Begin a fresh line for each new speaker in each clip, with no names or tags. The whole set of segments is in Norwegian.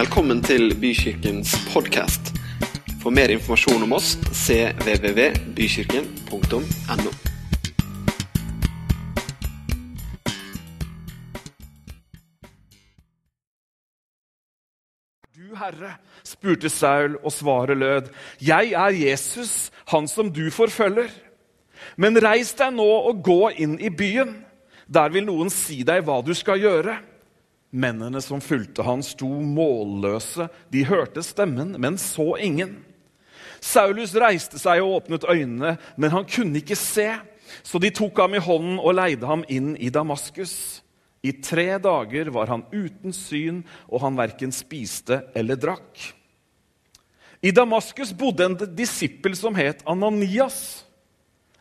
Velkommen til Bykirkens podkast. For mer informasjon om oss cvvvbykirken.no.
Du, Herre, spurte Saul, og svaret lød, Jeg er Jesus, han som du forfølger. Men reis deg nå og gå inn i byen. Der vil noen si deg hva du skal gjøre. Mennene som fulgte han, sto målløse. De hørte stemmen, men så ingen. Saulus reiste seg og åpnet øynene, men han kunne ikke se. Så de tok ham i hånden og leide ham inn i Damaskus. I tre dager var han uten syn, og han verken spiste eller drakk. I Damaskus bodde en disippel som het Ananias.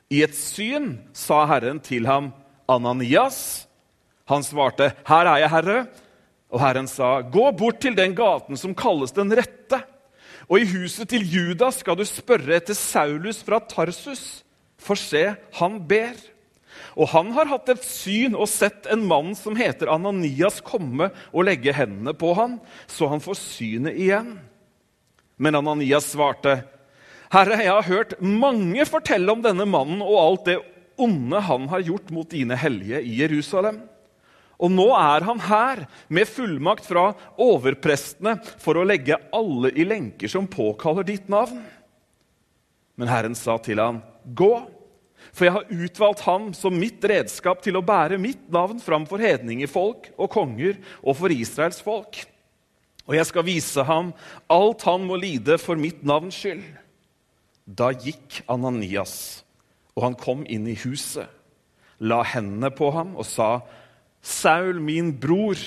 I et syn sa Herren til ham, 'Ananias.' Han svarte, 'Her er jeg, Herre.' Og Herren sa, 'Gå bort til den gaten som kalles Den rette.' 'Og i huset til Judas skal du spørre etter Saulus fra Tarsus.' For se, han ber. Og han har hatt et syn og sett en mann som heter Ananias, komme og legge hendene på han, så han får synet igjen. Men Ananias svarte, Herre, jeg har hørt mange fortelle om denne mannen og alt det onde han har gjort mot dine hellige i Jerusalem. Og nå er han her med fullmakt fra overprestene for å legge alle i lenker som påkaller ditt navn. Men Herren sa til han, Gå, for jeg har utvalgt ham som mitt redskap til å bære mitt navn framfor hedningefolk og konger og for Israels folk. Og jeg skal vise ham alt han må lide for mitt navns skyld. Da gikk Ananias, og han kom inn i huset, la hendene på ham og sa, Saul, min bror,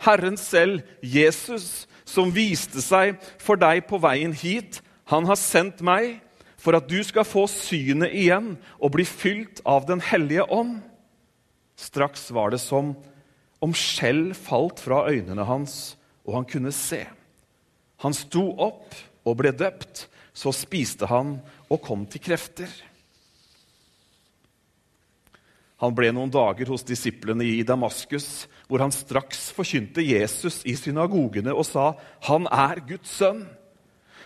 Herren selv, Jesus, som viste seg for deg på veien hit, han har sendt meg for at du skal få synet igjen og bli fylt av Den hellige ånd. Straks var det som om skjell falt fra øynene hans, og han kunne se. Han sto opp og ble døpt. Så spiste han og kom til krefter. Han ble noen dager hos disiplene i Damaskus, hvor han straks forkynte Jesus i synagogene og sa, 'Han er Guds sønn'.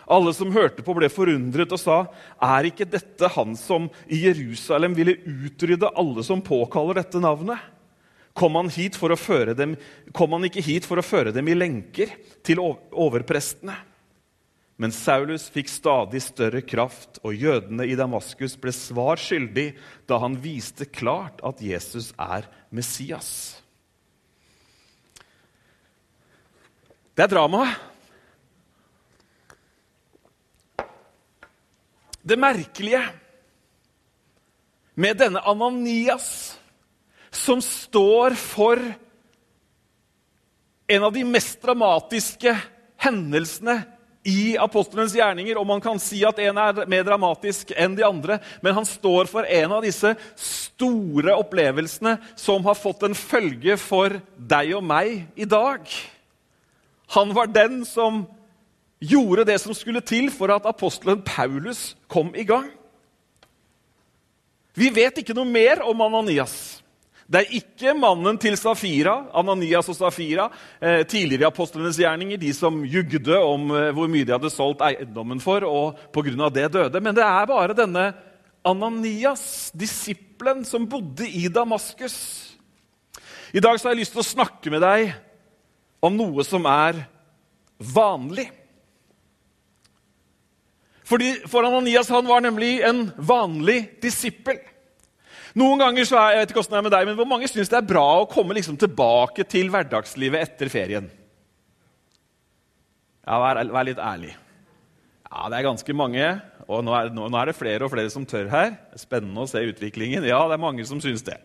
Alle som hørte på, ble forundret og sa, 'Er ikke dette han som i Jerusalem ville utrydde alle som påkaller dette navnet?' Kom han, hit for å føre dem, kom han ikke hit for å føre dem i lenker til overprestene? Men Saulus fikk stadig større kraft, og jødene i Damaskus ble svar skyldig da han viste klart at Jesus er Messias. Det er drama. Det merkelige med denne Ananias, som står for en av de mest dramatiske hendelsene i apostlenes gjerninger, og man kan si at en er mer dramatisk enn de andre, men han står for en av disse store opplevelsene som har fått en følge for deg og meg i dag. Han var den som gjorde det som skulle til for at apostelen Paulus kom i gang. Vi vet ikke noe mer om Ananias. Det er ikke mannen til Safira, Ananias og Safira, eh, tidligere i apostlenes gjerninger, de som jugde om eh, hvor mye de hadde solgt eiendommen for, og pga. det døde. Men det er bare denne Ananias, disippelen, som bodde i Damaskus. I dag har jeg lyst til å snakke med deg om noe som er vanlig. Fordi, for Ananias han var nemlig en vanlig disippel. Noen ganger så er, jeg vet ikke det er med deg, men Hvor mange syns det er bra å komme liksom tilbake til hverdagslivet etter ferien? Ja, Vær, vær litt ærlig. Ja, Det er ganske mange. Og nå er, nå, nå er, det flere og flere som tør her. Er Spennende å se utviklingen. Ja, det er mange som syns det.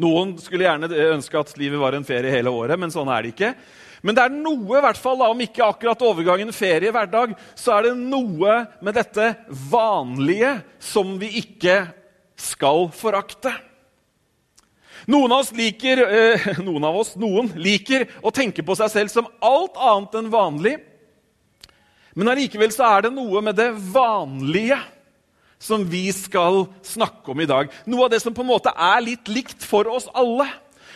Noen skulle gjerne ønske at livet var en ferie hele året, men sånn er det ikke. Men det er noe, i hvert fall da, om ikke akkurat overgangen ferie-hverdag, så er det noe med dette vanlige som vi ikke skal forakte. Noen av liker, eh, noen, av oss, noen liker å tenke på seg selv som alt annet enn vanlig. Men allikevel er det noe med det vanlige som vi skal snakke om i dag. Noe av det som på en måte er litt likt for oss alle.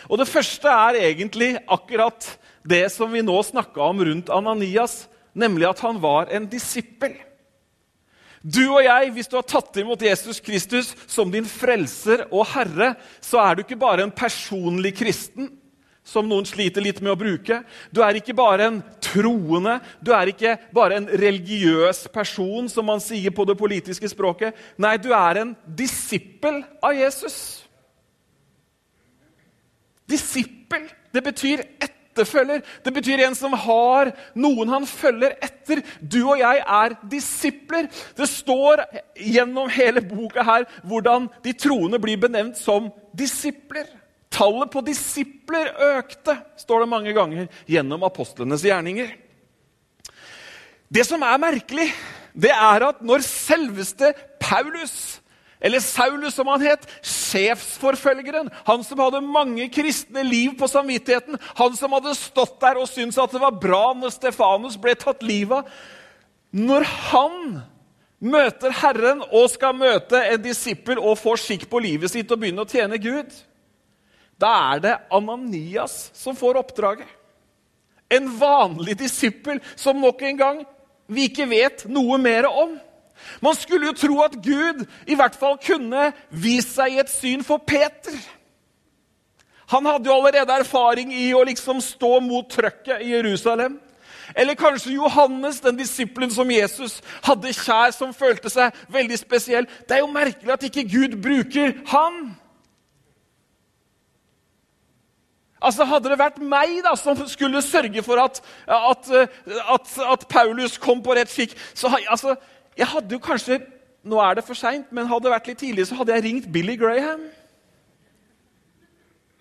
Og Det første er egentlig akkurat det som vi nå snakka om rundt Ananias, nemlig at han var en disippel. Du og jeg, hvis du har tatt imot Jesus Kristus som din frelser og herre, så er du ikke bare en personlig kristen, som noen sliter litt med å bruke. Du er ikke bare en troende, du er ikke bare en religiøs person, som man sier på det politiske språket. Nei, du er en disippel av Jesus. Disippel, det betyr ett etterfølger. Det betyr en som har noen han følger etter. Du og jeg er disipler. Det står gjennom hele boka her hvordan de troende blir benevnt som disipler. Tallet på disipler økte, står det mange ganger, gjennom apostlenes gjerninger. Det som er merkelig, det er at når selveste Paulus eller Saulus, som han het, sjefsforfølgeren. Han som hadde mange kristne liv på samvittigheten. Han som hadde stått der og syntes at det var bra når Stefanus ble tatt livet av. Når han møter Herren og skal møte en disippel og får skikk på livet sitt og begynne å tjene Gud, da er det Ananias som får oppdraget. En vanlig disippel som nok en gang vi ikke vet noe mer om. Man skulle jo tro at Gud i hvert fall kunne vist seg i et syn for Peter. Han hadde jo allerede erfaring i å liksom stå mot trøkket i Jerusalem. Eller kanskje Johannes, den disippelen som Jesus hadde kjær, som følte seg veldig spesiell. Det er jo merkelig at ikke Gud bruker han. Altså Hadde det vært meg da, som skulle sørge for at, at, at, at Paulus kom på rett skikk så, altså, jeg hadde jo kanskje Nå er det for seint, men hadde det vært litt tidlig, så hadde jeg ringt Billy Graham.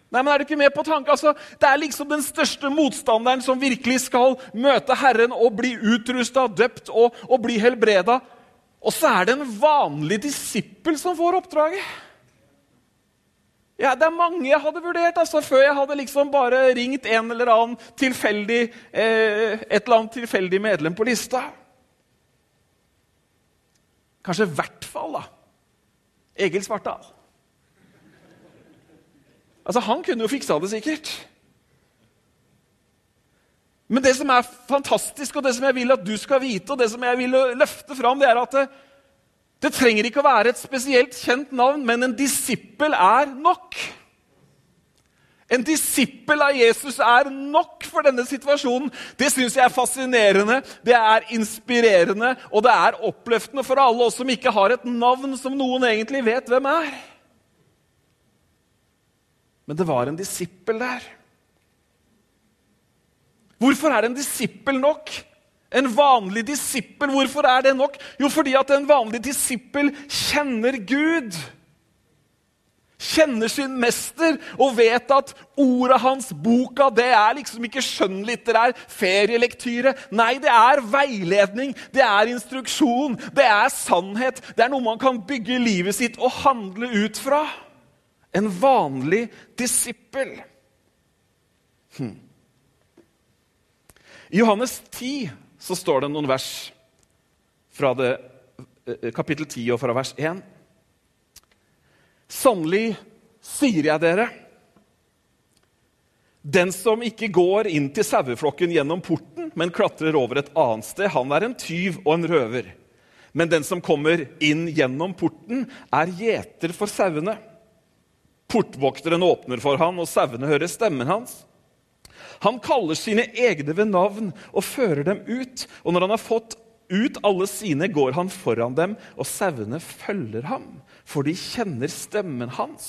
Nei, men Er du ikke med på tanke? Altså, det er liksom den største motstanderen som virkelig skal møte Herren og bli utrusta, døpt og, og bli helbreda. Og så er det en vanlig disippel som får oppdraget. Ja, Det er mange jeg hadde vurdert altså, før jeg hadde liksom bare ringt en eller annen tilfeldig, eh, et eller annet tilfeldig medlem på lista. Kanskje i hvert fall da, Egil Svartdal. Altså, Han kunne jo fiksa det sikkert. Men det som er fantastisk, og det som jeg vil at du skal vite, og det som jeg vil løfte fram, det er at det, det trenger ikke å være et spesielt kjent navn, men en disippel er nok. En disippel av Jesus er nok for denne situasjonen. Det syns jeg er fascinerende, det er inspirerende og det er oppløftende for alle oss som ikke har et navn som noen egentlig vet hvem er. Men det var en disippel der. Hvorfor er en disippel nok? En vanlig disippel, hvorfor er det nok? Jo, fordi at en vanlig disippel kjenner Gud kjenner sin mester og vet at ordet hans, boka, det er liksom ikke skjønnlitterær ferielektyre. Nei, det er veiledning, det er instruksjon, det er sannhet. Det er noe man kan bygge livet sitt og handle ut fra. En vanlig disippel. Hm. I Johannes 10 så står det noen vers fra det, eh, kapittel 10 og fra vers 1. Sannelig sier jeg dere Den som ikke går inn til saueflokken gjennom porten, men klatrer over et annet sted, han er en tyv og en røver. Men den som kommer inn gjennom porten, er gjeter for sauene. Portvokteren åpner for han, og sauene hører stemmen hans. Han kaller sine egne ved navn og fører dem ut. Og når han har fått ut alle sine, går han foran dem, og sauene følger ham for de kjenner stemmen hans.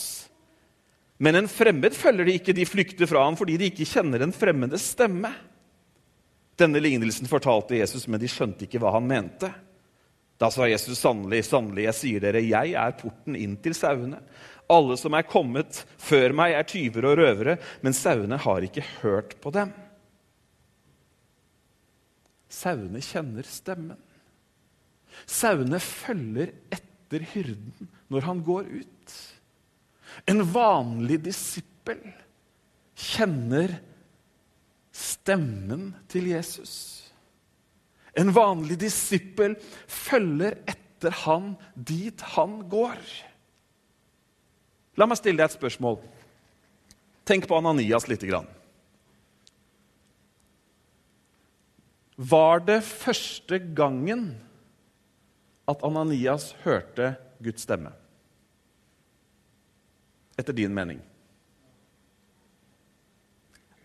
Men en fremmed følger de ikke, de flykter fra ham fordi de ikke kjenner en fremmedes stemme. Denne lignelsen fortalte Jesus, men de skjønte ikke hva han mente. Da sa Jesus sannelig, sannelig, jeg sier dere, jeg er porten inn til sauene. Alle som er kommet før meg, er tyver og røvere, men sauene har ikke hørt på dem. Sauene kjenner stemmen. Sauene følger etter hyrden når han går ut. En vanlig disippel kjenner stemmen til Jesus. En vanlig disippel følger etter han dit han går. La meg stille deg et spørsmål. Tenk på Ananias lite grann. Var det første gangen at Ananias hørte Guds stemme? Etter din mening?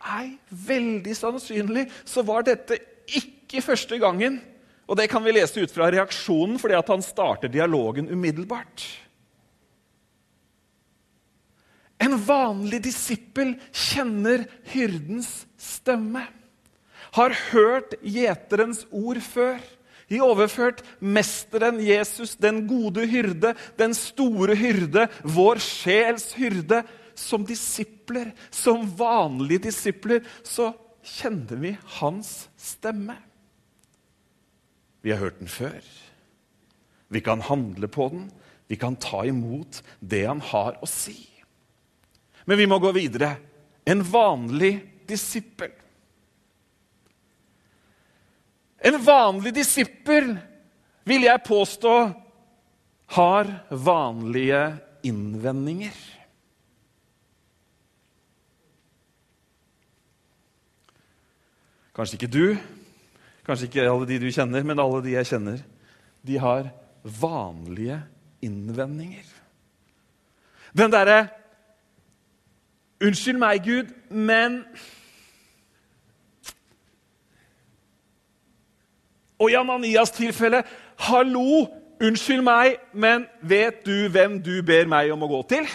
Nei, veldig sannsynlig så var dette ikke første gangen. Og det kan vi lese ut fra reaksjonen, fordi at han starter dialogen umiddelbart. En vanlig disippel kjenner hyrdens stemme. Har hørt gjeterens ord før. I overført mesteren Jesus, den gode hyrde, den store hyrde, vår sjels hyrde. Som disipler, som vanlige disipler, så kjenner vi hans stemme. Vi har hørt den før. Vi kan handle på den. Vi kan ta imot det han har å si. Men vi må gå videre. En vanlig disippel. En vanlig disippel, vil jeg påstå, har vanlige innvendinger. Kanskje ikke du, kanskje ikke alle de du kjenner, men alle de jeg kjenner. De har vanlige innvendinger. Den derre Unnskyld meg, Gud, men Og i Ananias tilfelle Hallo, unnskyld meg, men vet du hvem du ber meg om å gå til?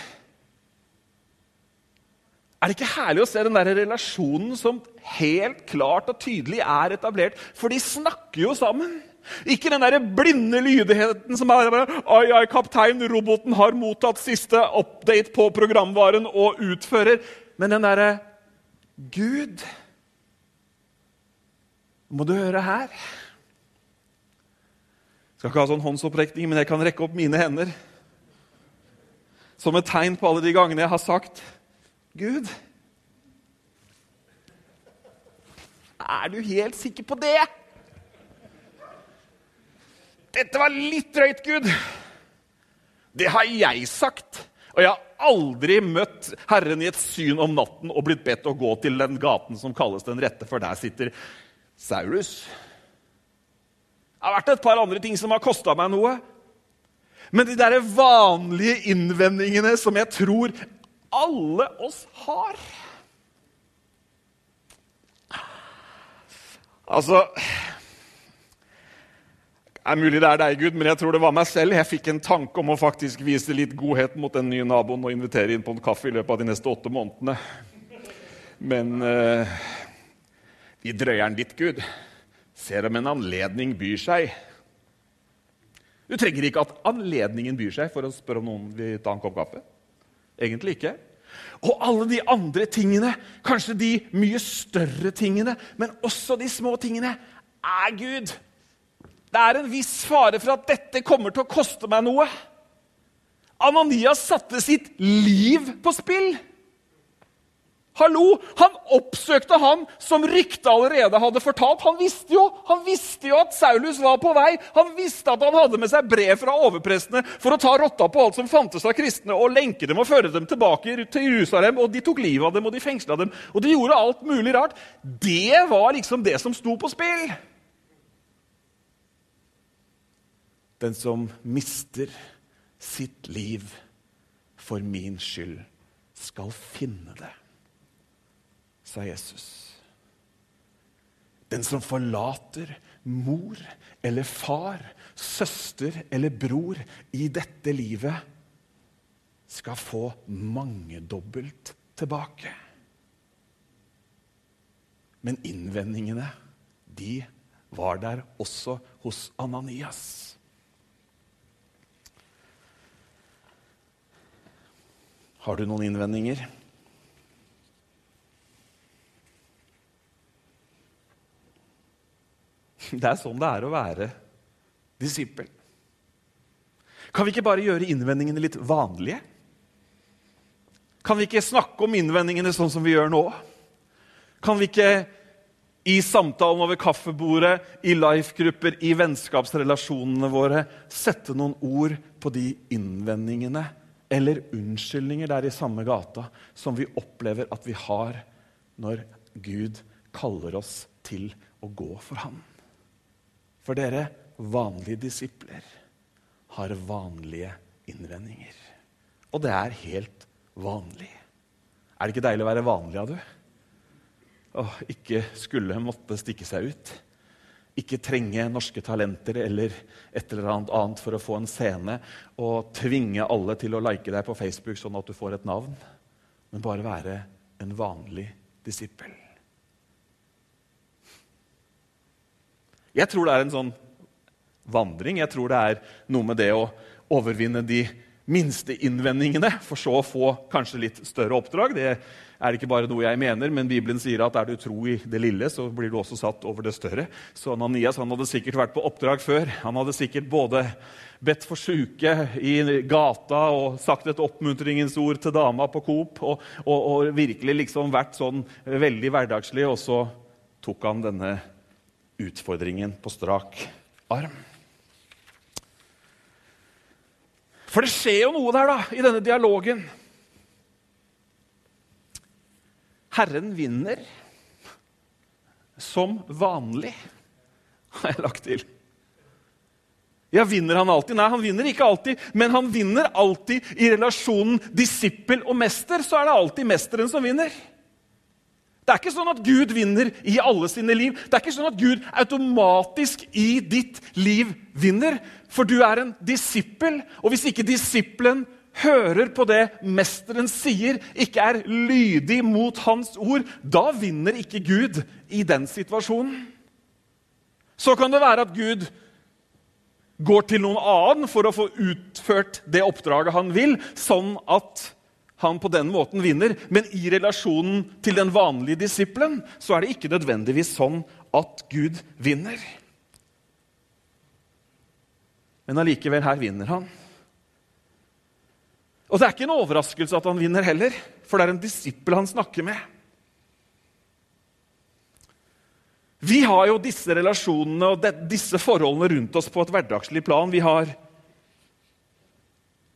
Er det ikke herlig å se den der relasjonen som helt klart og tydelig er etablert? For de snakker jo sammen. Ikke den der blinde lydigheten som er bare, Ai, ai, kaptein, roboten har mottatt siste update på programvaren og utfører. Men den derre Gud Må du høre her? Skal ikke ha sånn håndsopprekning, men jeg kan rekke opp mine hender. Som et tegn på alle de gangene jeg har sagt Gud Er du helt sikker på det? Dette var litt drøyt, Gud. Det har jeg sagt. Og jeg har aldri møtt Herren i et syn om natten og blitt bedt å gå til den gaten som kalles Den rette, for der sitter Saulus. Det har vært et par andre ting som har kosta meg noe. Men de der vanlige innvendingene som jeg tror alle oss har Altså det er mulig det er deg, Gud, men jeg tror det var meg selv. Jeg fikk en tanke om å faktisk vise litt godhet mot den nye naboen og invitere inn på en kaffe i løpet av de neste åtte månedene. Men uh, vi drøyer den litt, Gud. Ser om en anledning byr seg. Du trenger ikke at anledningen byr seg for å spørre om noen vil ta en kopp kaffe. Egentlig ikke. Og alle de andre tingene, kanskje de mye større tingene, men også de små tingene, er Gud. Det er en viss fare for at dette kommer til å koste meg noe. Ananias satte sitt liv på spill. Hallo! Han oppsøkte han som ryktet allerede hadde fortalt. Han visste, jo, han visste jo at Saulus var på vei. Han visste at han hadde med seg brev fra overprestene for å ta rotta på alt som fantes av kristne, og lenke dem og føre dem tilbake til Jerusalem. Og de tok livet av dem, og de fengsla dem. Og de gjorde alt mulig rart. Det var liksom det som sto på spill. Den som mister sitt liv for min skyld, skal finne det, sa Jesus. Den som forlater mor eller far, søster eller bror i dette livet, skal få mangedobbelt tilbake. Men innvendingene, de var der også hos Ananias. Har du noen innvendinger? Det er sånn det er å være disippel. Kan vi ikke bare gjøre innvendingene litt vanlige? Kan vi ikke snakke om innvendingene sånn som vi gjør nå? Kan vi ikke i samtalen over kaffebordet, i life-grupper, i vennskapsrelasjonene våre sette noen ord på de innvendingene eller unnskyldninger der i samme gata som vi opplever at vi har når Gud kaller oss til å gå for Han. For dere vanlige disipler har vanlige innvendinger. Og det er helt vanlig. Er det ikke deilig å være vanlig av du? Åh, ikke skulle måtte stikke seg ut. Ikke trenge norske talenter eller et eller annet for å få en scene og tvinge alle til å like deg på Facebook sånn at du får et navn. Men bare være en vanlig disippel. Jeg tror det er en sånn vandring. Jeg tror det er noe med det å overvinne de minste innvendingene, for så å få kanskje litt større oppdrag. Det er ikke bare noe jeg mener, men Bibelen sier at er du tro i det lille, så blir du også satt over det større. Så Ananias han hadde sikkert vært på oppdrag før. Han hadde sikkert både bedt for syke i gata og sagt et oppmuntringens ord til dama på Coop og, og, og virkelig liksom vært sånn veldig hverdagslig, og så tok han denne utfordringen på strak arm. For det skjer jo noe der da, i denne dialogen. Herren vinner som vanlig, har jeg lagt til. Ja, Vinner han alltid? Nei, han vinner ikke alltid. Men han vinner alltid i relasjonen disippel og mester. Så er det alltid mesteren som vinner. Det er ikke sånn at Gud vinner i alle sine liv. Det er ikke sånn at Gud automatisk i ditt liv vinner. For du er en disippel, og hvis ikke disippelen hører på det mesteren sier, ikke er lydig mot hans ord, da vinner ikke Gud i den situasjonen. Så kan det være at Gud går til noen annen for å få utført det oppdraget han vil, sånn at han på den måten vinner. Men i relasjonen til den vanlige disippelen så er det ikke nødvendigvis sånn at Gud vinner. Men allikevel, her vinner han. Og det er ikke en overraskelse at han vinner heller, for det er en disippel han snakker med. Vi har jo disse relasjonene og disse forholdene rundt oss på et hverdagslig plan. Vi har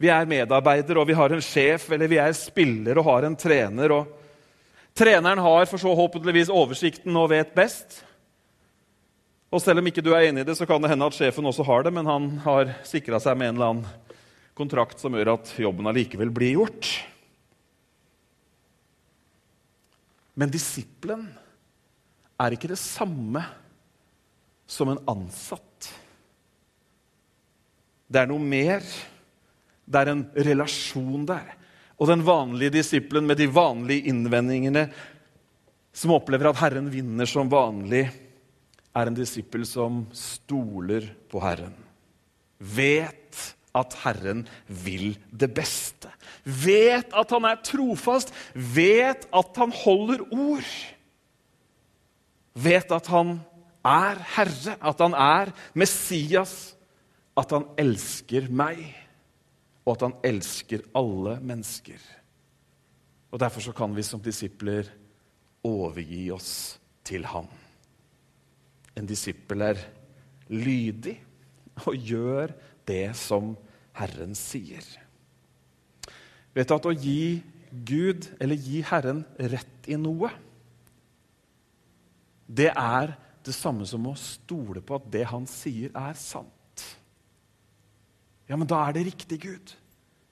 vi er medarbeidere, og vi har en sjef, eller vi er spiller og har en trener. og Treneren har for så håpentligvis oversikten og vet best. Og selv om ikke du er enig i det, så kan det hende at sjefen også har det, men han har sikra seg med en eller annen kontrakt som gjør at jobben allikevel blir gjort. Men disippelen er ikke det samme som en ansatt. Det er noe mer det er en relasjon der. Og den vanlige disippelen med de vanlige innvendingene, som opplever at Herren vinner som vanlig, er en disippel som stoler på Herren. Vet at Herren vil det beste. Vet at han er trofast. Vet at han holder ord. Vet at han er Herre, at han er Messias, at han elsker meg og at han elsker alle mennesker. Og Derfor så kan vi som disipler overgi oss til ham. En disippel er lydig og gjør det som Herren sier. Vet du at å gi Gud, eller gi Herren, rett i noe, det er det samme som å stole på at det han sier, er sant. Ja, men da er det riktig, Gud.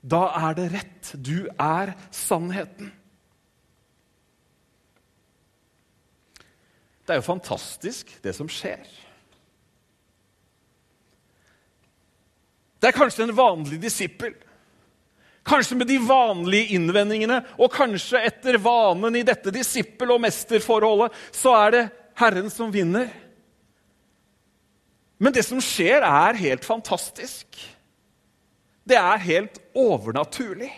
Da er det rett. Du er sannheten. Det er jo fantastisk, det som skjer. Det er kanskje en vanlig disippel. Kanskje med de vanlige innvendingene, og kanskje etter vanen i dette disippel- og mesterforholdet, så er det Herren som vinner. Men det som skjer, er helt fantastisk. Det er helt overnaturlig.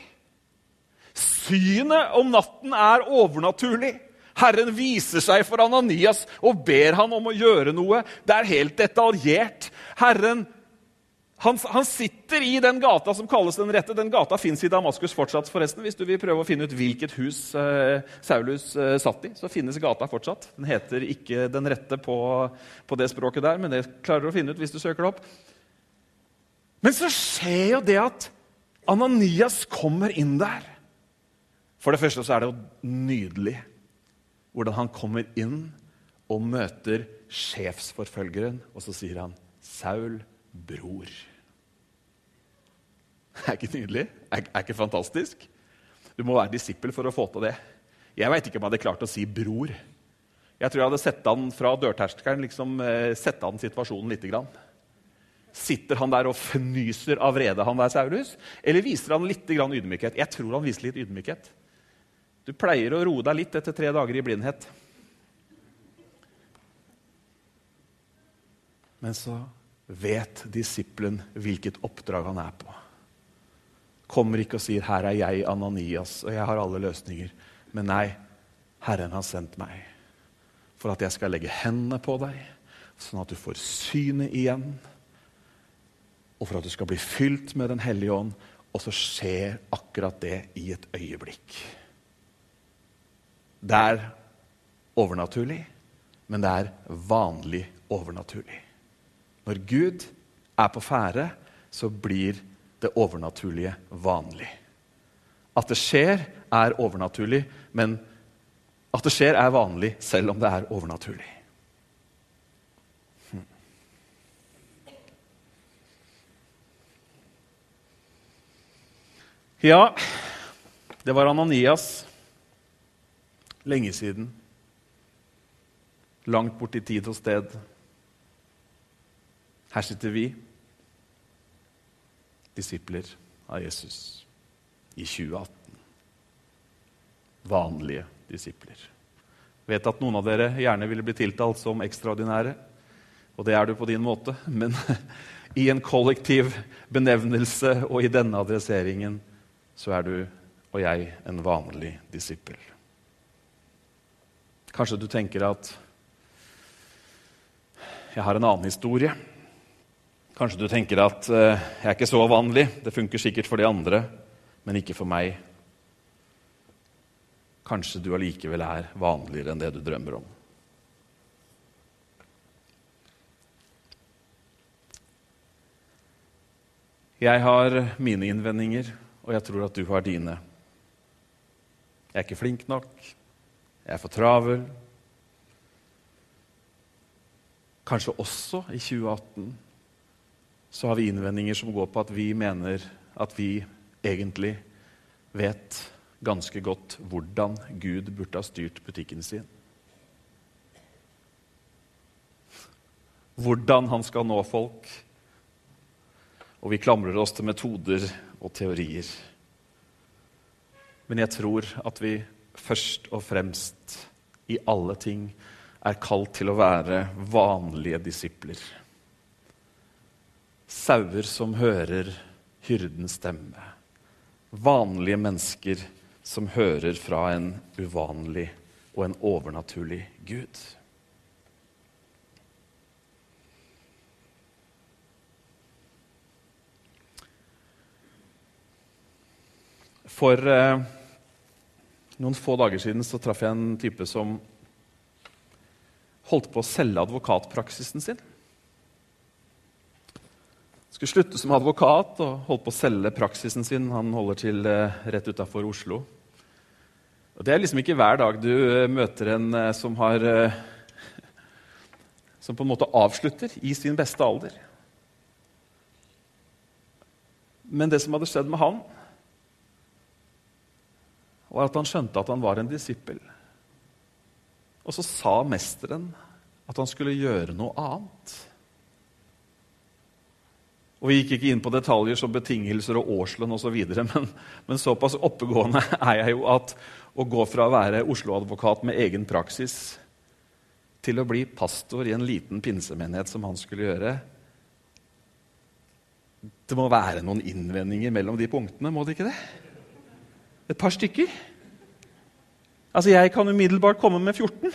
Synet om natten er overnaturlig. Herren viser seg for Ananias og ber han om å gjøre noe. Det er helt detaljert. Herren han, han, sitter i den gata som kalles Den rette. Den gata fins i Damaskus fortsatt. forresten. Hvis du vil prøve å finne ut hvilket hus eh, Saulus eh, satt i, så finnes gata fortsatt. Den heter ikke Den rette på, på det språket der, men det klarer du å finne ut hvis du søker det opp. Men så skjer jo det at Ananias kommer inn der. For det første så er det jo nydelig hvordan han kommer inn og møter sjefsforfølgeren, og så sier han 'Saul, bror'. Er ikke nydelig? Er, er ikke fantastisk? Du må være disippel for å få til det. Jeg veit ikke om jeg hadde klart å si 'bror'. Jeg tror jeg hadde sett han fra dørterskelen liksom, eh, sett an situasjonen lite grann. Sitter han der og fnyser av vrede, han der Saulus? Eller viser han litt ydmykhet? Jeg tror han viser litt ydmykhet. Du pleier å roe deg litt etter tre dager i blindhet. Men så vet disippelen hvilket oppdrag han er på. Kommer ikke og sier 'Her er jeg, Ananias, og jeg har alle løsninger'. Men nei, Herren har sendt meg for at jeg skal legge hendene på deg, sånn at du får synet igjen, og for at du skal bli fylt med Den hellige ånd. Og så skjer akkurat det i et øyeblikk. Det er overnaturlig, men det er vanlig overnaturlig. Når Gud er på ferde, så blir det overnaturlige vanlig. At det skjer, er overnaturlig, men at det skjer, er vanlig selv om det er overnaturlig. Ja, det var Ananias. Lenge siden. Langt bort i tid og sted. Her sitter vi, disipler av Jesus, i 2018. Vanlige disipler. Vet at noen av dere gjerne ville bli tiltalt som ekstraordinære. Og det er du på din måte, men i en kollektiv benevnelse og i denne adresseringen så er du og jeg en vanlig disippel. Kanskje du tenker at jeg har en annen historie. Kanskje du tenker at uh, jeg er ikke så vanlig. Det funker sikkert for de andre, men ikke for meg. Kanskje du allikevel er vanligere enn det du drømmer om. Jeg har mine innvendinger, og jeg tror at du har dine. Jeg er ikke flink nok. Jeg er for travel. Kanskje også i 2018 så har vi innvendinger som går på at vi mener at vi egentlig vet ganske godt hvordan Gud burde ha styrt butikken sin. Hvordan han skal nå folk. Og vi klamrer oss til metoder og teorier. Men jeg tror at vi først og fremst i alle ting er kalt til å være vanlige disipler. Sauer som hører hyrdens stemme. Vanlige mennesker som hører fra en uvanlig og en overnaturlig Gud. For eh, noen få dager siden så traff jeg en type som holdt på å selge advokatpraksisen sin skulle slutte som advokat og holdt på å selge praksisen sin. Han holder til eh, rett utafor Oslo. Og Det er liksom ikke hver dag du eh, møter en eh, som har Som på en måte avslutter i sin beste alder. Men det som hadde skjedd med han, var at han skjønte at han var en disippel. Og så sa mesteren at han skulle gjøre noe annet. Og Vi gikk ikke inn på detaljer som betingelser og årslønn osv., men, men såpass oppegående er jeg jo at å gå fra å være Oslo-advokat med egen praksis til å bli pastor i en liten pinsemenighet som han skulle gjøre Det må være noen innvendinger mellom de punktene, må det ikke det? Et par stykker. Altså, jeg kan umiddelbart komme med 14.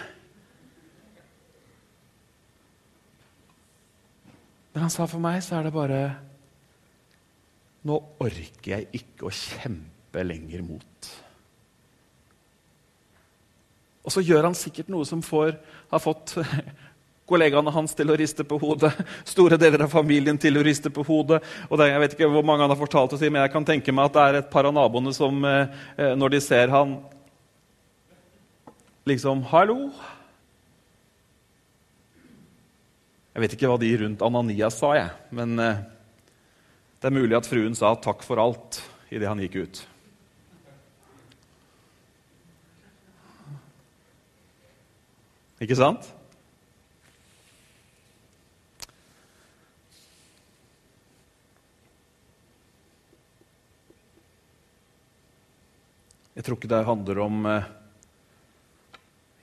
Men han sa for meg så er det bare Nå orker jeg ikke å kjempe lenger mot. Og så gjør han sikkert noe som får, har fått kollegaene hans til å riste på hodet. Store deler av familien til å riste på hodet. Og det, jeg vet ikke hvor mange han har fortalt det til, men jeg kan tenke meg at det er et par av naboene som, eh, når de ser han, liksom Hallo? Jeg vet ikke hva de rundt Ananias sa, jeg. Men eh, det er mulig at fruen sa takk for alt idet han gikk ut. Ikke sant? Jeg tror ikke det handler om eh,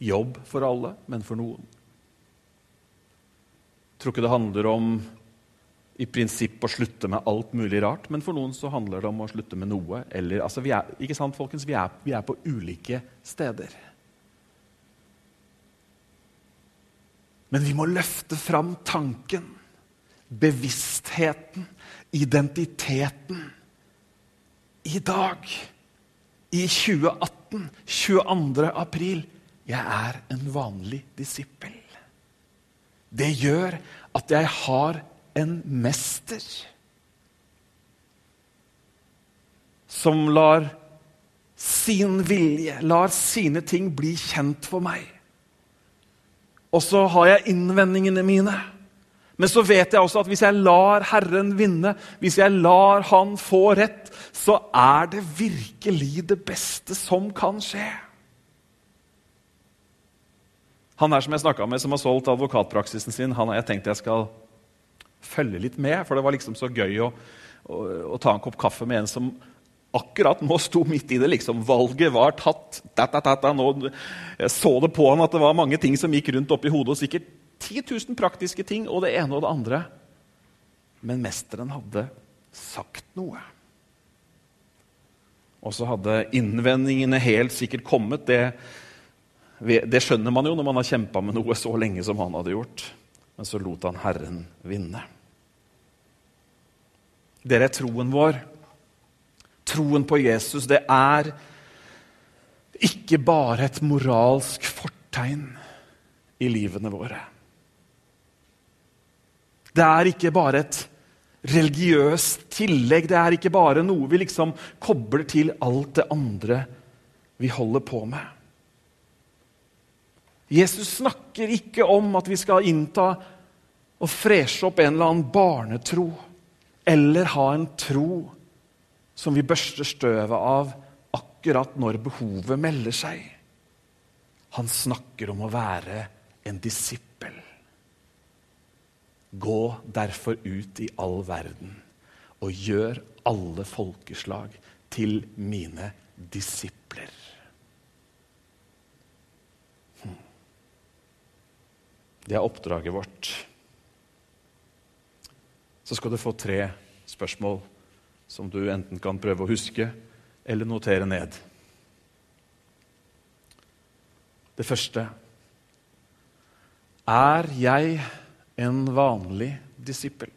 jobb for alle, men for noen. Jeg tror ikke det handler om i prinsipp å slutte med alt mulig rart, men for noen så handler det om å slutte med noe. Eller, altså, vi, er, ikke sant, folkens? Vi er, vi er på ulike steder. Men vi må løfte fram tanken, bevisstheten, identiteten i dag i 2018, 22. april, jeg er en vanlig disippel. Det gjør at jeg har en mester som lar sin vilje, lar sine ting bli kjent for meg. Og så har jeg innvendingene mine. Men så vet jeg også at hvis jeg lar Herren vinne, hvis jeg lar Han få rett, så er det virkelig det beste som kan skje. Han her som jeg snakka med, som har solgt advokatpraksisen sin, han har jeg tenkt jeg skal følge litt med, for det var liksom så gøy å, å, å ta en kopp kaffe med en som akkurat nå sto midt i det. liksom, Valget var tatt. Da, da, da, nå, jeg så det på han at det var mange ting som gikk rundt oppi hodet. og sikkert 10 000 praktiske ting og det ene og det andre. Men mesteren hadde sagt noe. Og så hadde innvendingene helt sikkert kommet. Det, det skjønner man jo når man har kjempa med noe så lenge som han hadde gjort. Men så lot han Herren vinne. Dere er troen vår. Troen på Jesus, det er ikke bare et moralsk fortegn i livene våre. Det er ikke bare et religiøst tillegg. Det er ikke bare noe vi liksom kobler til alt det andre vi holder på med. Jesus snakker ikke om at vi skal innta og freshe opp en eller annen barnetro eller ha en tro som vi børster støvet av akkurat når behovet melder seg. Han snakker om å være en disippel. Gå derfor ut i all verden og gjør alle folkeslag til mine disipler. Hm. Det er oppdraget vårt. Så skal du få tre spørsmål som du enten kan prøve å huske eller notere ned. Det første Er jeg en vanlig disippel.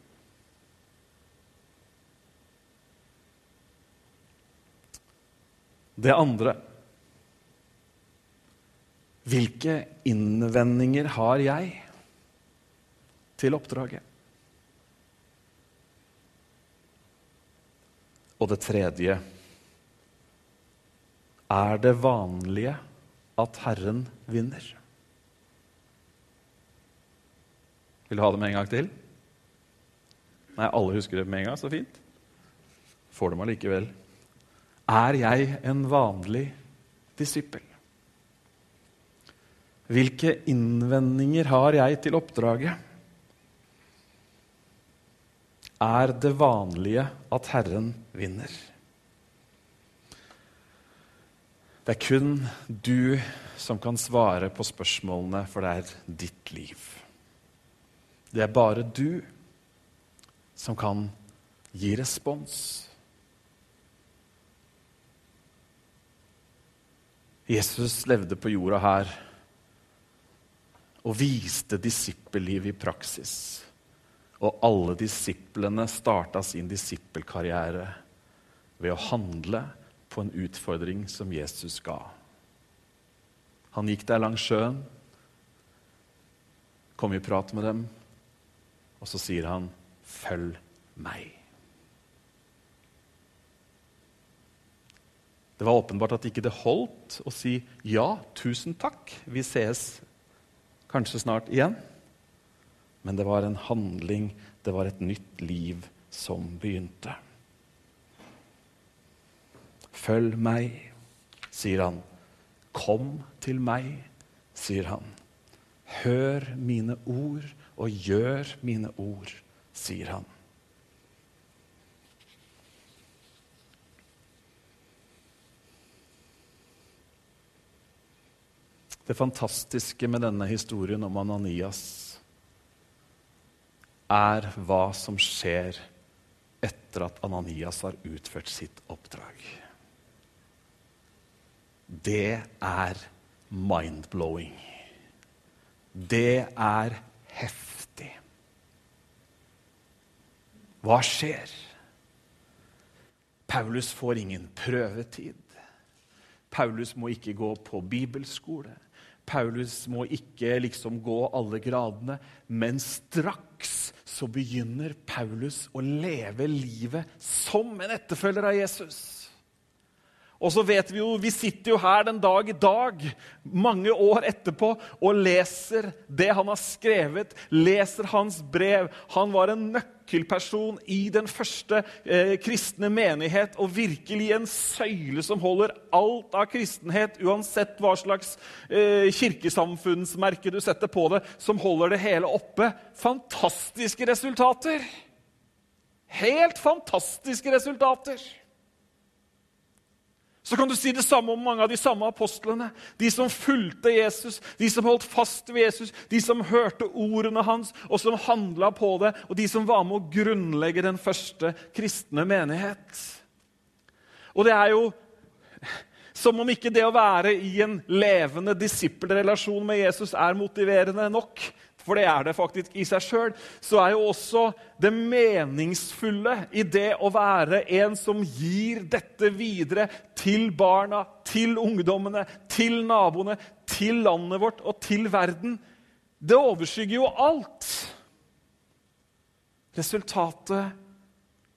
Det andre Hvilke innvendinger har jeg til oppdraget? Og det tredje Er det vanlige at Herren vinner? Vil du ha det med en gang til? Nei, alle husker det med en gang. Så fint. Får dem allikevel. Er jeg en vanlig disippel? Hvilke innvendinger har jeg til oppdraget? Er det vanlige at Herren vinner? Det er kun du som kan svare på spørsmålene, for det er ditt liv. Det er bare du som kan gi respons. Jesus levde på jorda her og viste disippelliv i praksis. Og alle disiplene starta sin disippelkarriere ved å handle på en utfordring som Jesus ga. Han gikk der langs sjøen kom i prat med dem, og så sier han, 'Følg meg'. Det var åpenbart at ikke det holdt å si 'ja, tusen takk, vi sees kanskje snart igjen'. Men det var en handling, det var et nytt liv som begynte. Følg meg, sier han. Kom til meg, sier han. Hør mine ord og gjør mine ord, sier han. Det fantastiske med denne historien om Ananias er hva som skjer etter at Ananias har utført sitt oppdrag. Det er mind-blowing. Det er heftig. Hva skjer? Paulus får ingen prøvetid. Paulus må ikke gå på bibelskole. Paulus må ikke liksom gå alle gradene, men straks så begynner Paulus å leve livet som en etterfølger av Jesus. Og så vet Vi jo, vi sitter jo her den dag i dag, mange år etterpå, og leser det han har skrevet, leser hans brev. Han var en nøkkelperson i den første eh, kristne menighet og virkelig en søyle som holder alt av kristenhet, uansett hva slags eh, kirkesamfunnsmerke du setter på det, som holder det hele oppe. Fantastiske resultater! Helt fantastiske resultater! Så kan du si det samme om mange av de samme apostlene. De som fulgte Jesus, de som holdt fast ved Jesus, de som hørte ordene hans, og som handla på det, og de som var med å grunnlegge den første kristne menighet. Og det er jo som om ikke det å være i en levende disippelrelasjon med Jesus er motiverende nok for det er det faktisk i seg sjøl, så er jo også det meningsfulle i det å være en som gir dette videre til barna, til ungdommene, til naboene, til landet vårt og til verden. Det overskygger jo alt. Resultatet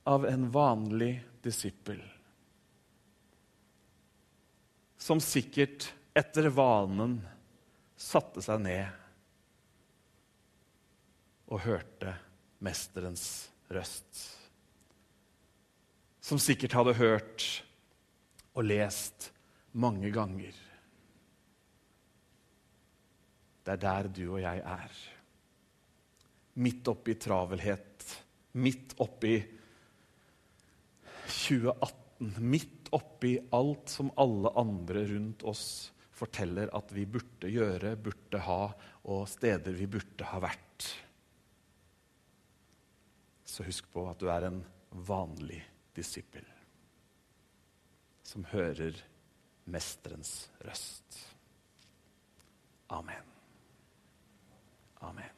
av en vanlig disippel. Som sikkert etter vanen satte seg ned og hørte mesterens røst. Som sikkert hadde hørt og lest mange ganger. Det er der du og jeg er. Midt oppi travelhet, midt oppi 2018, midt oppi alt som alle andre rundt oss forteller at vi burde gjøre, burde ha, og steder vi burde ha vært så husk på at du er en vanlig disippel som hører mesterens røst. Amen. Amen.